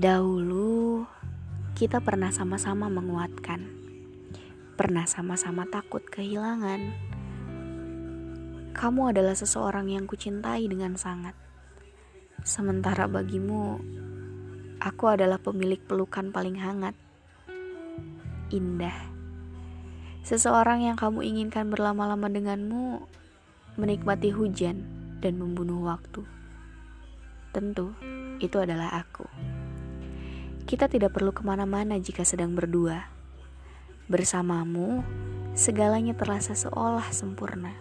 Dahulu kita pernah sama-sama menguatkan, pernah sama-sama takut kehilangan. Kamu adalah seseorang yang kucintai dengan sangat, sementara bagimu, aku adalah pemilik pelukan paling hangat. Indah, seseorang yang kamu inginkan berlama-lama denganmu, menikmati hujan dan membunuh waktu. Tentu, itu adalah aku. Kita tidak perlu ke mana-mana jika sedang berdua. Bersamamu, segalanya terasa seolah sempurna.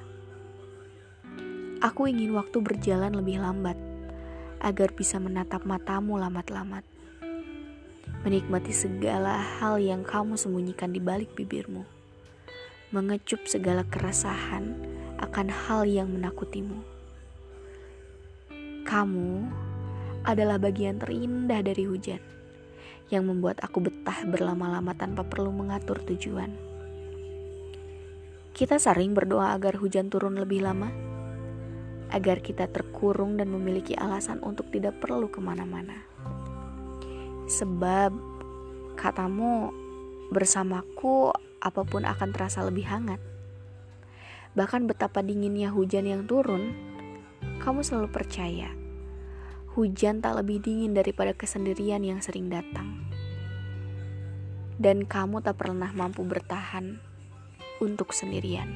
Aku ingin waktu berjalan lebih lambat, agar bisa menatap matamu lamat-lamat. Menikmati segala hal yang kamu sembunyikan di balik bibirmu. Mengecup segala keresahan akan hal yang menakutimu. Kamu adalah bagian terindah dari hujan yang membuat aku betah berlama-lama tanpa perlu mengatur tujuan. Kita sering berdoa agar hujan turun lebih lama, agar kita terkurung dan memiliki alasan untuk tidak perlu ke mana-mana. Sebab, katamu, bersamaku apa pun akan terasa lebih hangat. Bahkan betapa dinginnya hujan yang turun, kamu selalu percaya hujan tak lebih dingin daripada kesendirian yang sering datang. Dan kamu tak pernah mampu bertahan untuk sendirian.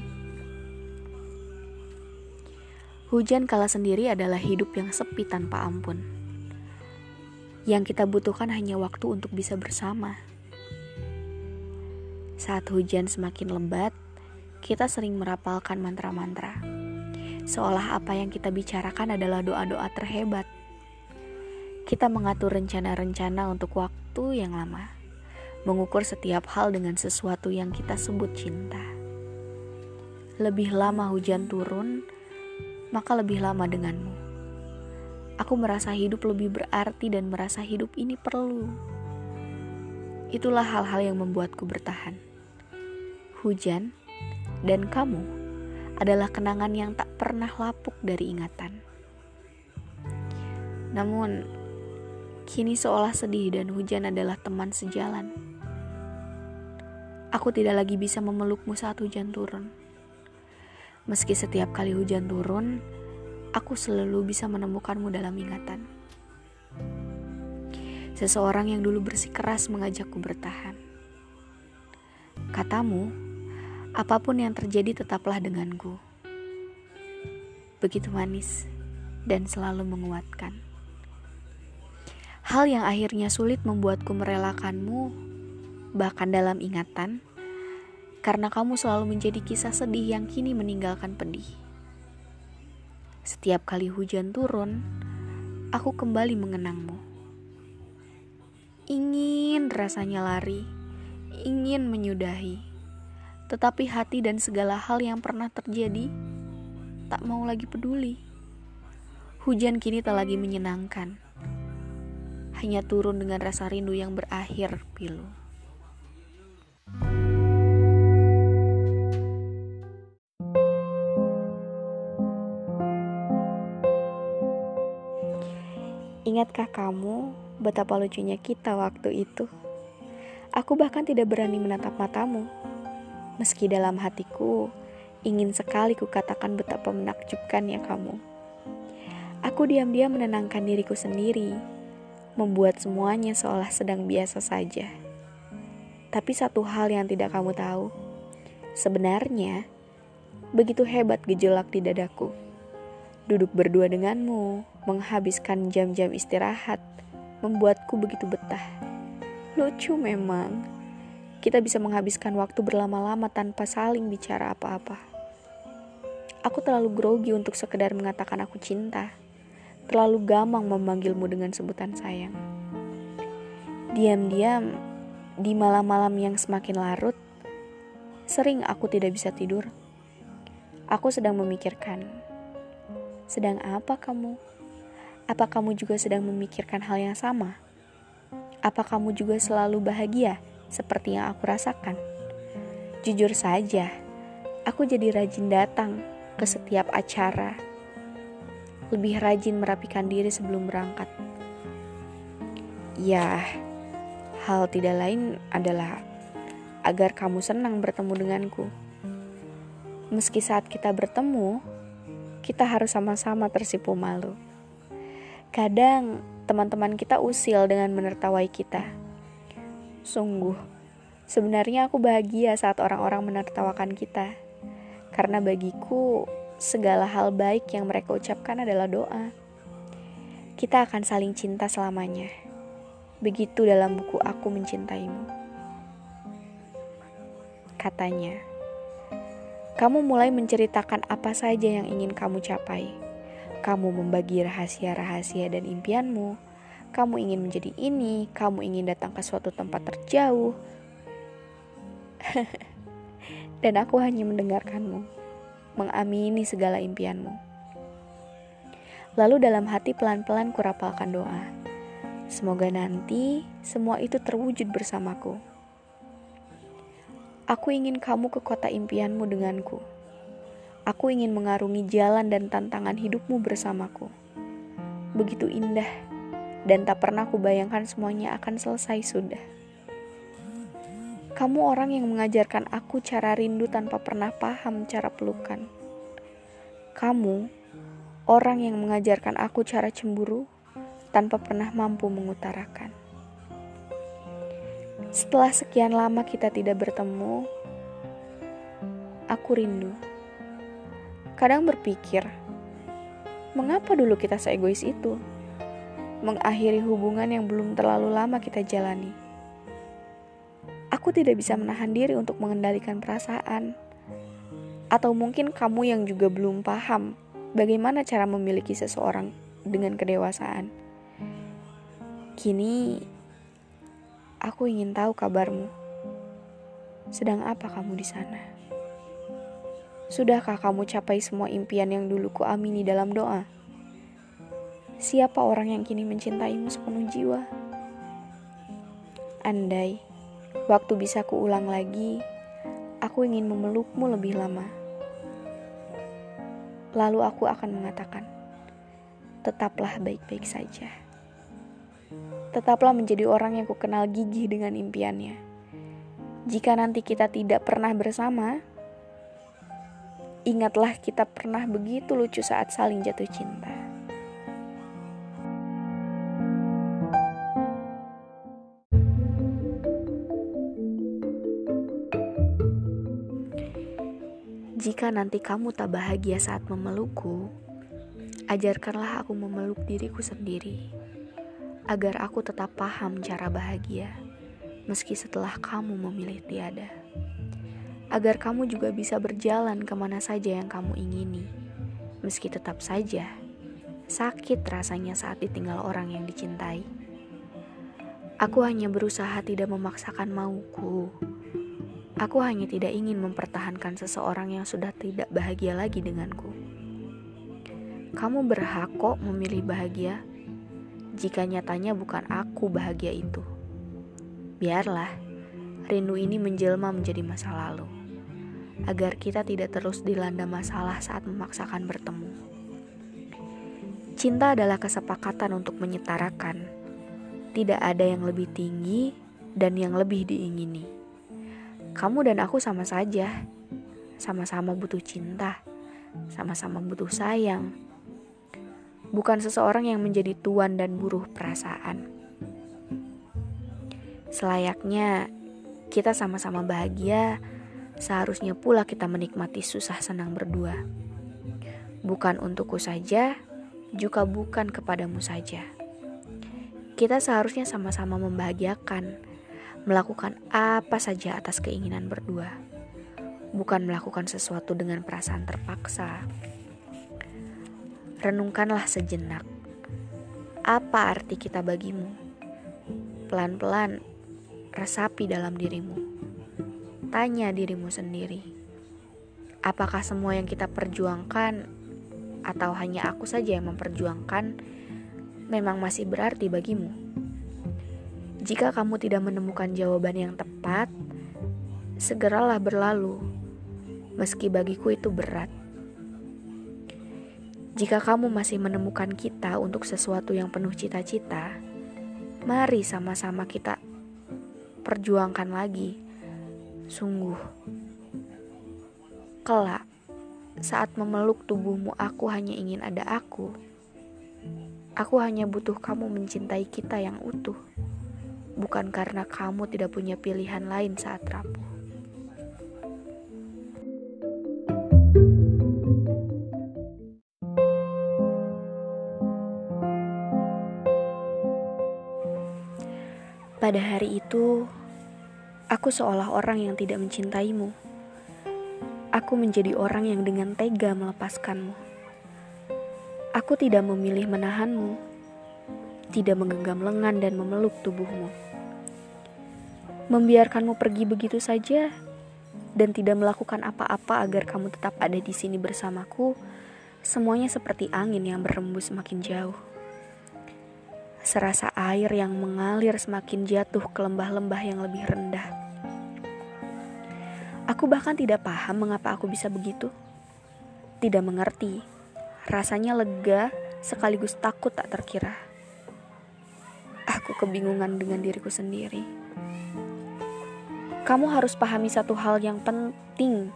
Hujan kala sendiri adalah hidup yang sepi tanpa ampun. Yang kita butuhkan hanya waktu untuk bisa bersama. Saat hujan semakin lebat, kita sering merapalkan mantra-mantra. Seolah apa yang kita bicarakan adalah doa-doa terhebat kita mengatur rencana-rencana untuk waktu yang lama, mengukur setiap hal dengan sesuatu yang kita sebut cinta. Lebih lama hujan turun, maka lebih lama denganmu. Aku merasa hidup lebih berarti dan merasa hidup ini perlu. Itulah hal-hal yang membuatku bertahan. Hujan dan kamu adalah kenangan yang tak pernah lapuk dari ingatan. Namun, Kini seolah sedih dan hujan adalah teman sejalan. Aku tidak lagi bisa memelukmu saat hujan turun. Meski setiap kali hujan turun, aku selalu bisa menemukanmu dalam ingatan. Seseorang yang dulu bersikeras mengajakku bertahan. Katamu, apa pun yang terjadi tetaplah denganku. Begitu manis dan selalu menguatkan. Hal yang akhirnya sulit membuatku merelakanmu, bahkan dalam ingatan, karena kamu selalu menjadi kisah sedih yang kini meninggalkan pedih. Setiap kali hujan turun, aku kembali mengenangmu. Ingin rasanya lari, ingin menyudahi, tetapi hati dan segala hal yang pernah terjadi tak mau lagi peduli. Hujan kini tak lagi menyenangkan hanya turun dengan rasa rindu yang berakhir pilu. Ingatkah kamu betapa lucunya kita waktu itu? Aku bahkan tidak berani menatap matamu. Meski dalam hatiku ingin sekali kukatakan betapa menakjubkannya kamu. Aku diam-diam menenangkan diriku sendiri membuat semuanya seolah sedang biasa saja. Tapi satu hal yang tidak kamu tahu, sebenarnya begitu hebat gejolak di dadaku. Duduk berdua denganmu, menghabiskan jam-jam istirahat, membuatku begitu betah. Lucu memang, kita bisa menghabiskan waktu berlama-lama tanpa saling bicara apa-apa. Aku terlalu grogi untuk sekedar mengatakan aku cinta terlalu gamang memanggilmu dengan sebutan sayang. Diam-diam, di malam-malam yang semakin larut, sering aku tidak bisa tidur. Aku sedang memikirkan, sedang apa kamu? Apa kamu juga sedang memikirkan hal yang sama? Apa kamu juga selalu bahagia seperti yang aku rasakan? Jujur saja, aku jadi rajin datang ke setiap acara lebih rajin merapikan diri sebelum berangkat. Ya, hal tidak lain adalah agar kamu senang bertemu denganku. Meski saat kita bertemu, kita harus sama-sama tersipu malu. Kadang teman-teman kita usil dengan menertawai kita. Sungguh, sebenarnya aku bahagia saat orang-orang menertawakan kita. Karena bagiku, segala hal baik yang mereka ucapkan adalah doa. Kita akan saling cinta selamanya. Begitu dalam buku Aku Mencintaimu. Katanya, kamu mulai menceritakan apa saja yang ingin kamu capai. Kamu membagi rahasia-rahasia dan impianmu. Kamu ingin menjadi ini, kamu ingin datang ke suatu tempat terjauh. dan aku hanya mendengarkanmu, mengamini segala impianmu. Lalu dalam hati pelan-pelan kurapalkan doa. Semoga nanti semua itu terwujud bersamaku. Aku ingin kamu ke kota impianmu denganku. Aku ingin mengarungi jalan dan tantangan hidupmu bersamaku. Begitu indah, dan tak pernah kubayangkan semuanya akan selesai sudah. Kamu orang yang mengajarkan aku cara rindu tanpa pernah paham cara pelukan. Kamu orang yang mengajarkan aku cara cemburu tanpa pernah mampu mengutarakan. Setelah sekian lama kita tidak bertemu, aku rindu. Kadang berpikir, mengapa dulu kita seegois itu? Mengakhiri hubungan yang belum terlalu lama kita jalani. Aku tidak bisa menahan diri untuk mengendalikan perasaan. Atau mungkin kamu yang juga belum paham bagaimana cara memiliki seseorang dengan kedewasaan. Kini, aku ingin tahu kabarmu. Sedang apa kamu di sana? Sudahkah kamu capai semua impian yang dulu ku amini dalam doa? Siapa orang yang kini mencintaimu sepenuh jiwa? Andai waktu bisa kuulang lagi, aku ingin memelukmu lebih lama. Lalu aku akan mengatakan, tetaplah baik-baik saja tetaplah menjadi orang yang kukenal gigih dengan impiannya. Jika nanti kita tidak pernah bersama, ingatlah kita pernah begitu lucu saat saling jatuh cinta. Jika nanti kamu tak bahagia saat memelukku, ajarkanlah aku memeluk diriku sendiri agar aku tetap paham cara bahagia, meski setelah kamu memilih tiada. Agar kamu juga bisa berjalan ke mana saja yang kamu ingini, meski tetap saja sakit rasanya saat ditinggal orang yang dicintai. Aku hanya berusaha tidak memaksakan mauku. Aku hanya tidak ingin mempertahankan seseorang yang sudah tidak bahagia lagi denganku. Kamu berhak kok memilih bahagia jika nyatanya bukan aku bahagia itu. Biarlah rindu ini menjelma menjadi masa lalu, agar kita tidak terus dilanda masalah saat memaksakan bertemu. Cinta adalah kesepakatan untuk menyetarakan. Tidak ada yang lebih tinggi dan yang lebih diingini. Kamu dan aku sama saja, sama-sama butuh cinta, sama-sama butuh sayang bukan seseorang yang menjadi tuan dan buruh perasaan. Selayaknya kita sama-sama bahagia, seharusnya pula kita menikmati susah senang berdua. Bukan untukku saja, juga bukan kepadamu saja. Kita seharusnya sama-sama membahagiakan, melakukan apa saja atas keinginan berdua, bukan melakukan sesuatu dengan perasaan terpaksa. Renungkanlah sejenak. Apa arti kita bagimu? Pelan-pelan resapi dalam dirimu. Tanya dirimu sendiri. Apakah semua yang kita perjuangkan atau hanya aku saja yang memperjuangkan memang masih berarti bagimu? Jika kamu tidak menemukan jawaban yang tepat, segeralah berlalu. Meski bagiku itu berat. Jika kamu masih menemukan kita untuk sesuatu yang penuh cita-cita, Mari sama-sama kita perjuangkan lagi. Sungguh, kelak saat memeluk tubuhmu, aku hanya ingin ada aku. Aku hanya butuh kamu mencintai kita yang utuh, bukan karena kamu tidak punya pilihan lain saat rapuh. Pada hari itu, aku seolah orang yang tidak mencintaimu. Aku menjadi orang yang dengan tega melepaskanmu. Aku tidak memilih menahanmu, tidak menggenggam lengan dan memeluk tubuhmu. Membiarkanmu pergi begitu saja dan tidak melakukan apa-apa agar kamu tetap ada di sini bersamaku, semuanya seperti angin yang berembus semakin jauh serasa air yang mengalir semakin jatuh ke lembah-lembah yang lebih rendah. Aku bahkan tidak paham mengapa aku bisa begitu. Tidak mengerti. Rasanya lega sekaligus takut tak terkira. Aku kebingungan dengan diriku sendiri. Kamu harus pahami satu hal yang penting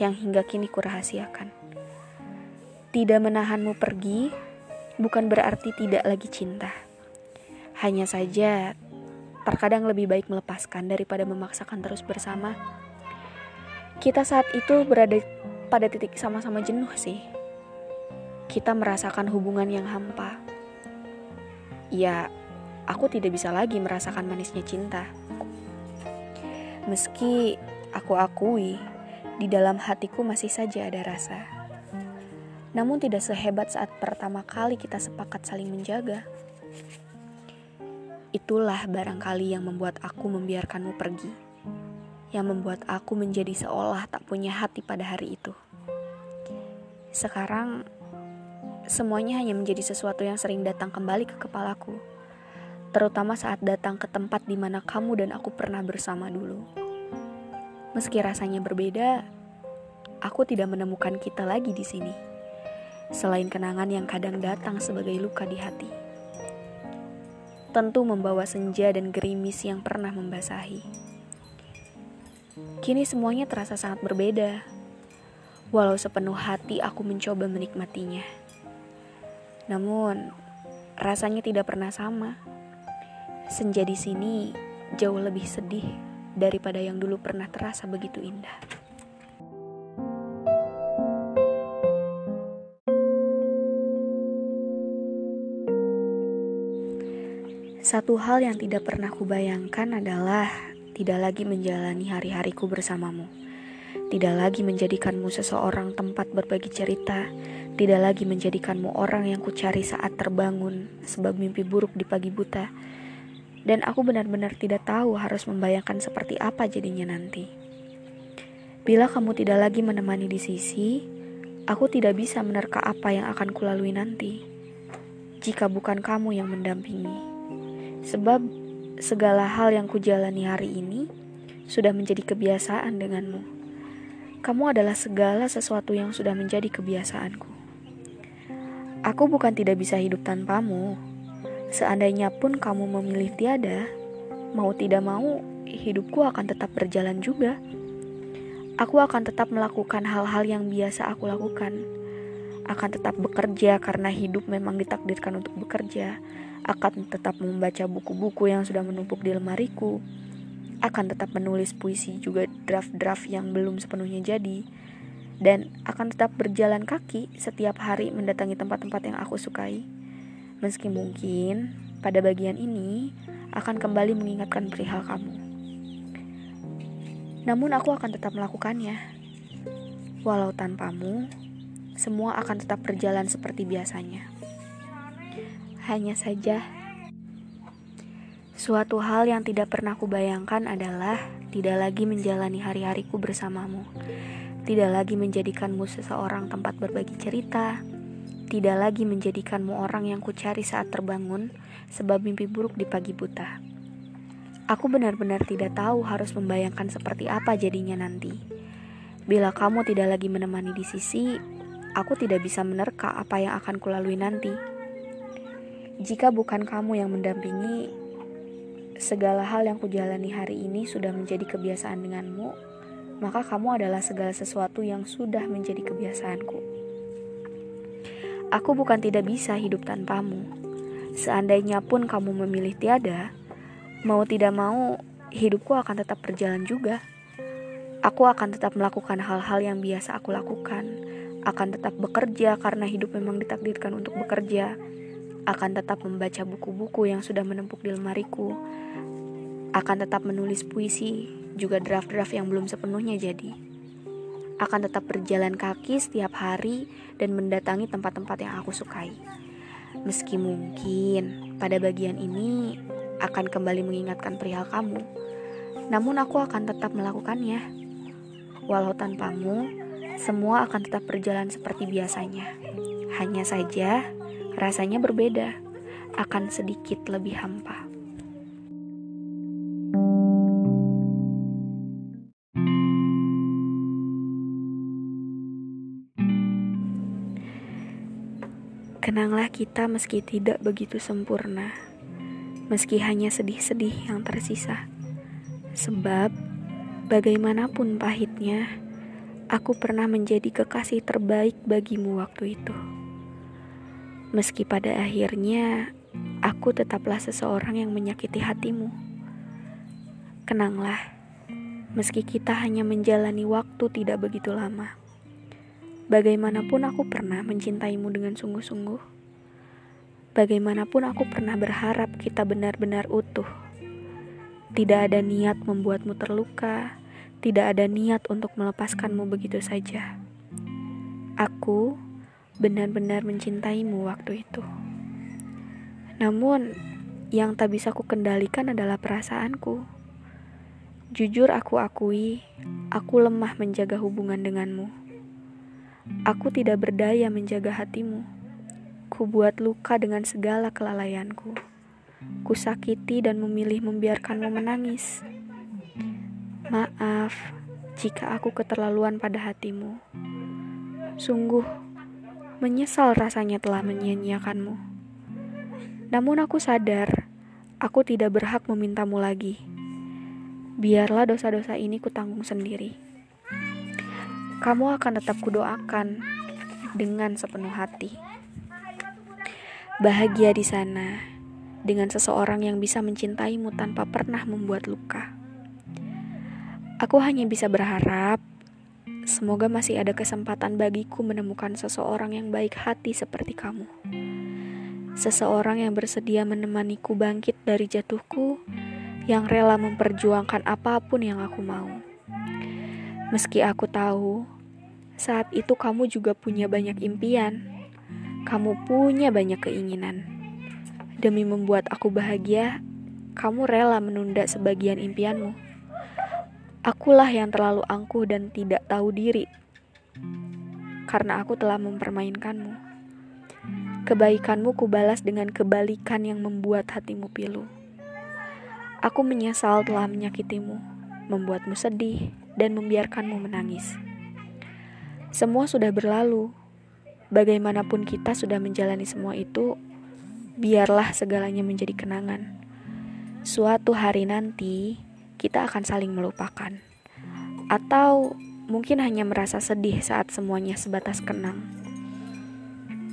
yang hingga kini kurahasiakan. Tidak menahanmu pergi bukan berarti tidak lagi cinta hanya saja, terkadang lebih baik melepaskan daripada memaksakan terus bersama. Kita saat itu berada pada titik sama-sama jenuh sih. Kita merasakan hubungan yang hampa. Ya, aku tidak bisa lagi merasakan manisnya cinta. Meski aku akui, di dalam hatiku masih saja ada rasa. Namun tidak sehebat saat pertama kali kita sepakat saling menjaga. Itulah barangkali yang membuat aku membiarkanmu pergi, yang membuat aku menjadi seolah tak punya hati pada hari itu. Sekarang, semuanya hanya menjadi sesuatu yang sering datang kembali ke kepalaku, terutama saat datang ke tempat di mana kamu dan aku pernah bersama dulu. Meski rasanya berbeda, aku tidak menemukan kita lagi di sini, selain kenangan yang kadang datang sebagai luka di hati tentu membawa senja dan gerimis yang pernah membasahi. Kini semuanya terasa sangat berbeda, walau sepenuh hati aku mencoba menikmatinya. Namun, rasanya tidak pernah sama. Senja di sini jauh lebih sedih daripada yang dulu pernah terasa begitu indah. Satu hal yang tidak pernah kubayangkan adalah tidak lagi menjalani hari-hariku bersamamu. Tidak lagi menjadikanmu seseorang tempat berbagi cerita, tidak lagi menjadikanmu orang yang kucari saat terbangun sebab mimpi buruk di pagi buta. Dan aku benar-benar tidak tahu harus membayangkan seperti apa jadinya nanti. Bila kamu tidak lagi menemani di sisi, aku tidak bisa menerka apa yang akan kulalui nanti. Jika bukan kamu yang mendampingi. Sebab segala hal yang kujalani hari ini sudah menjadi kebiasaan denganmu. Kamu adalah segala sesuatu yang sudah menjadi kebiasaanku. Aku bukan tidak bisa hidup tanpamu. Seandainya pun kamu memilih tiada, mau tidak mau, hidupku akan tetap berjalan juga. Aku akan tetap melakukan hal-hal yang biasa aku lakukan. Akan tetap bekerja karena hidup memang ditakdirkan untuk bekerja akan tetap membaca buku-buku yang sudah menumpuk di lemariku, akan tetap menulis puisi juga draft-draft yang belum sepenuhnya jadi, dan akan tetap berjalan kaki setiap hari mendatangi tempat-tempat yang aku sukai. Meski mungkin pada bagian ini akan kembali mengingatkan perihal kamu. Namun aku akan tetap melakukannya. Walau tanpamu, semua akan tetap berjalan seperti biasanya. Hanya saja, suatu hal yang tidak pernah kubayangkan adalah tidak lagi menjalani hari-hariku bersamamu, tidak lagi menjadikanmu seseorang tempat berbagi cerita, tidak lagi menjadikanmu orang yang kucari saat terbangun sebab mimpi buruk di pagi buta. Aku benar-benar tidak tahu harus membayangkan seperti apa jadinya nanti. Bila kamu tidak lagi menemani di sisi, aku tidak bisa menerka apa yang akan kulalui nanti. Jika bukan kamu yang mendampingi, segala hal yang kujalani hari ini sudah menjadi kebiasaan denganmu, maka kamu adalah segala sesuatu yang sudah menjadi kebiasaanku. Aku bukan tidak bisa hidup tanpamu. Seandainya pun kamu memilih tiada, mau tidak mau, hidupku akan tetap berjalan juga. Aku akan tetap melakukan hal-hal yang biasa aku lakukan, akan tetap bekerja karena hidup memang ditakdirkan untuk bekerja, akan tetap membaca buku-buku yang sudah menempuk di lemariku, akan tetap menulis puisi, juga draft-draft yang belum sepenuhnya jadi. Akan tetap berjalan kaki setiap hari dan mendatangi tempat-tempat yang aku sukai. Meski mungkin pada bagian ini akan kembali mengingatkan perihal kamu, namun aku akan tetap melakukannya Walau tanpamu, semua akan tetap berjalan seperti biasanya. Hanya saja, rasanya berbeda, akan sedikit lebih hampa. Kenanglah kita meski tidak begitu sempurna, meski hanya sedih-sedih yang tersisa. Sebab Bagaimanapun pahitnya, aku pernah menjadi kekasih terbaik bagimu waktu itu. Meski pada akhirnya aku tetaplah seseorang yang menyakiti hatimu. Kenanglah, meski kita hanya menjalani waktu tidak begitu lama. Bagaimanapun aku pernah mencintaimu dengan sungguh-sungguh. Bagaimanapun aku pernah berharap kita benar-benar utuh. Tidak ada niat membuatmu terluka, tidak ada niat untuk melepaskanmu begitu saja. Aku benar-benar mencintaimu waktu itu. Namun, yang tak bisa ku kendalikan adalah perasaanku. Jujur aku akui, aku lemah menjaga hubungan denganmu. Aku tidak berdaya menjaga hatimu. Ku buat luka dengan segala kelalaianku. Ku sakiti dan memilih membiarkanmu menangis. Maaf jika aku keterlaluan pada hatimu. Sungguh, menyesal rasanya telah menyia-nyiakanmu. Namun aku sadar, aku tidak berhak memintamu lagi. Biarlah dosa-dosa ini kutanggung sendiri. Kamu akan tetap kudoakan dengan sepenuh hati. Bahagia di sana dengan seseorang yang bisa mencintaimu tanpa pernah membuat luka. Aku hanya bisa berharap semoga masih ada kesempatan bagiku menemukan seseorang yang baik hati seperti kamu. Seseorang yang bersedia menemaniku bangkit dari jatuhku, yang rela memperjuangkan apa pun yang aku mau. Meski aku tahu, saat itu kamu juga punya banyak impian. Kamu punya banyak keinginan. Demi membuat aku bahagia, kamu rela menunda sebagian impianmu. Akulah yang terlalu angkuh dan tidak tahu diri, karena aku telah mempermainkanmu. Kebaikanmu kubalas dengan kebalikan yang membuat hatimu pilu. Aku menyesal telah menyakitimu, membuatmu sedih, dan membiarkanmu menangis. Semua sudah berlalu. Bagaimanapun kita sudah menjalani semua itu, biarlah segalanya menjadi kenangan. Suatu hari nanti, kita akan saling melupakan, atau mungkin hanya merasa sedih saat semuanya sebatas kenang.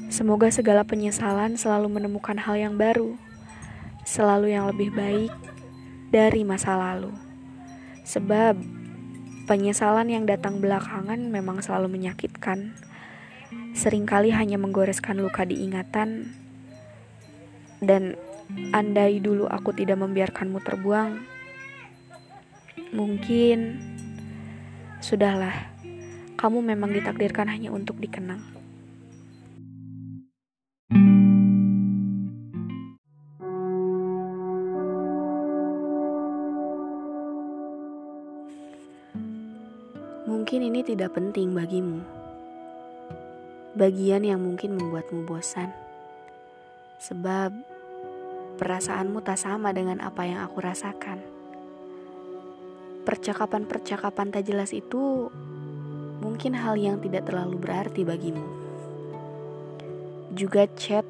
Semoga segala penyesalan selalu menemukan hal yang baru, selalu yang lebih baik dari masa lalu, sebab penyesalan yang datang belakangan memang selalu menyakitkan. Seringkali hanya menggoreskan luka diingatan, dan andai dulu aku tidak membiarkanmu terbuang Mungkin sudahlah, kamu memang ditakdirkan hanya untuk dikenang. Tidak penting bagimu. Bagian yang mungkin membuatmu bosan. Sebab perasaanmu tak sama dengan apa yang aku rasakan percakapan-percakapan tak jelas itu mungkin hal yang tidak terlalu berarti bagimu. Juga chat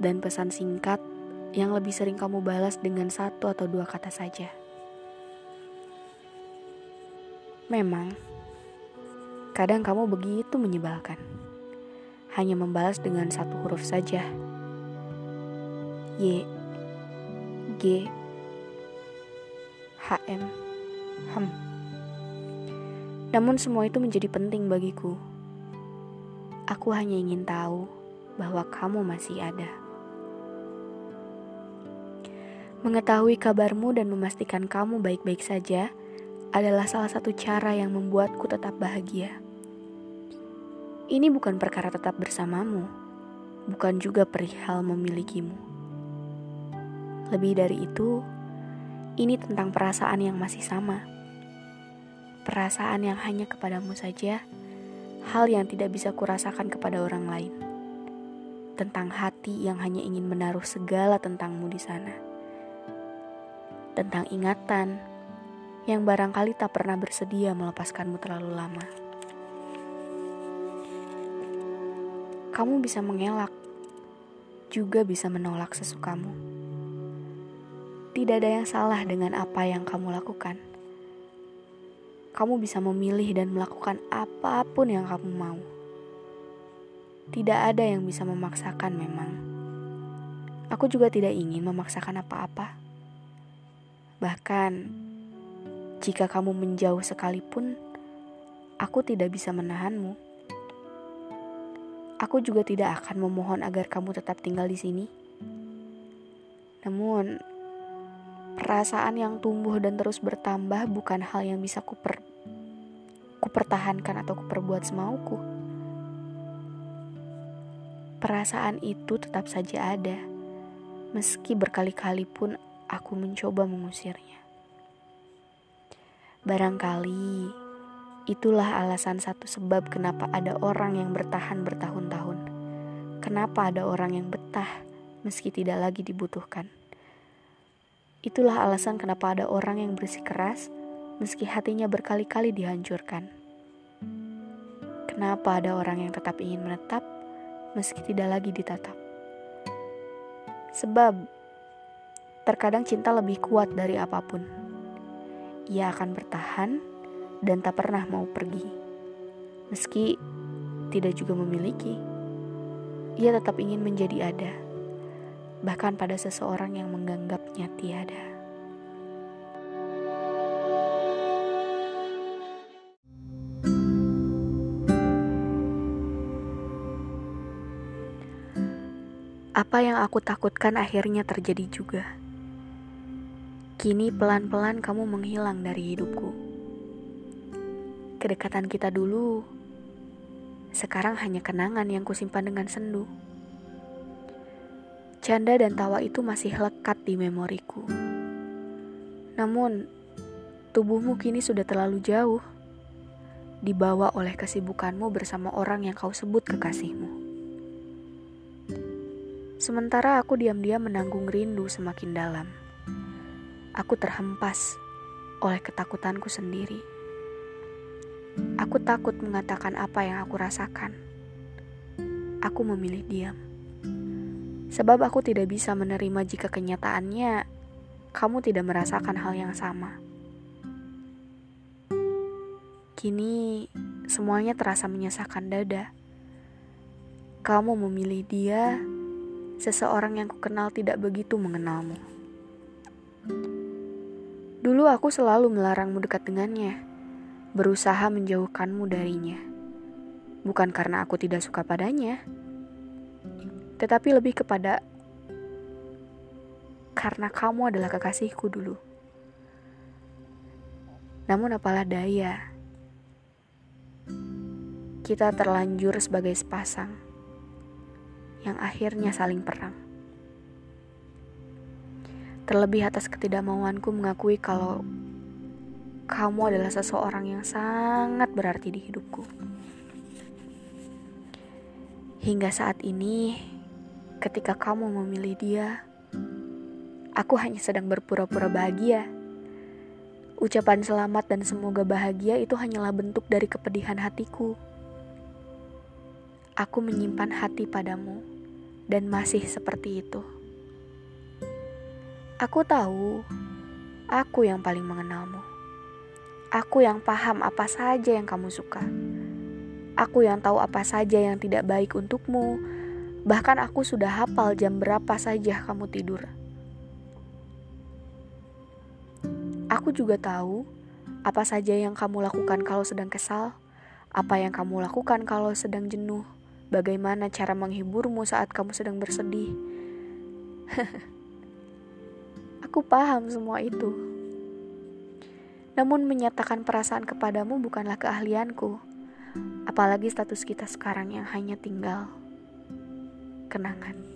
dan pesan singkat yang lebih sering kamu balas dengan satu atau dua kata saja. Memang, kadang kamu begitu menyebalkan. Hanya membalas dengan satu huruf saja. Y, G, H, M, Hem. Namun semua itu menjadi penting bagiku. Aku hanya ingin tahu bahwa kamu masih ada. Mengetahui kabarmu dan memastikan kamu baik-baik saja adalah salah satu cara yang membuatku tetap bahagia. Ini bukan perkara tetap bersamamu, bukan juga perihal memilikimu. Lebih dari itu, ini tentang perasaan yang masih sama. Perasaan yang hanya kepadamu saja, hal yang tidak bisa kurasakan kepada orang lain. Tentang hati yang hanya ingin menaruh segala tentangmu di sana tentang ingatan yang barangkali tak pernah bersedia melepaskanmu terlalu lama. Kamu bisa mengelak, juga bisa menolak sesukamu. Tidak ada yang salah dengan apa yang kamu lakukan. Kamu bisa memilih dan melakukan apa pun yang kamu mau. Tidak ada yang bisa memaksakan, memang. Aku juga tidak ingin memaksakan apa-apa. Bahkan, jika kamu menjauh sekalipun, aku tidak bisa menahanmu. Aku juga tidak akan memohon agar kamu tetap tinggal di sini. Namun, perasaan yang tumbuh dan terus bertambah bukan hal yang bisa kuper kupertahankan atau kuperbuat semauku. Perasaan itu tetap saja ada, meski berkali-kali pun aku mencoba mengusirnya. Barangkali itulah alasan satu sebab kenapa ada orang yang bertahan bertahun-tahun. Kenapa ada orang yang betah meski tidak lagi dibutuhkan. Itulah alasan kenapa ada orang yang bersikeras meski hatinya berkali-kali dihancurkan. Kenapa ada orang yang tetap ingin menetap meski tidak lagi ditatap. Sebab Terkadang cinta lebih kuat dari apa pun. Ia akan bertahan dan tak pernah mau pergi. Meski tidak juga memiliki, ia tetap ingin menjadi ada, bahkan pada seseorang yang menganggapnya tiada. Apa yang aku takutkan akhirnya terjadi juga. Kini pelan-pelan kamu menghilang dari hidupku. Kedekatan kita dulu, sekarang hanya kenangan yang kusimpan dengan sendu. Canda dan tawa itu masih lekat di memoriku. Namun, tubuhmu kini sudah terlalu jauh, dibawa oleh kesibukanmu bersama orang yang kau sebut kekasihmu. Sementara aku diam-diam menanggung rindu semakin dalam aku terhempas oleh ketakutanku sendiri. Aku takut mengatakan apa yang aku rasakan. Aku memilih diam. Sebab aku tidak bisa menerima jika kenyataannya kamu tidak merasakan hal yang sama. Kini semuanya terasa menyesakan dada. Kamu memilih dia, seseorang yang kukenal tidak begitu mengenalmu. Dulu aku selalu melarangmu dekat dengannya, berusaha menjauhkanmu darinya. Bukan karena aku tidak suka padanya, tetapi lebih kepada karena kamu adalah kekasihku dulu. Namun apalah daya, kita terlanjur sebagai sepasang yang akhirnya saling perang. Terlebih atas ketidakmauanku mengakui kalau kamu adalah seseorang yang sangat berarti di hidupku. Hingga saat ini, ketika kamu memilih dia, aku hanya sedang berpura-pura bahagia. Ucapan selamat dan semoga bahagia itu hanyalah bentuk dari kepedihan hatiku. Aku menyimpan hati padamu, dan masih seperti itu. Aku tahu, aku yang paling mengenalmu. Aku yang paham apa saja yang kamu suka. Aku yang tahu apa saja yang tidak baik untukmu. Bahkan aku sudah hafal jam berapa saja kamu tidur. Aku juga tahu apa saja yang kamu lakukan kalau sedang kesal, apa yang kamu lakukan kalau sedang jenuh, bagaimana cara menghiburmu saat kamu sedang bersedih. Aku paham semua itu. Namun menyatakan perasaan kepadamu bukanlah keahlianku. Apalagi status kita sekarang yang hanya tinggal kenangan.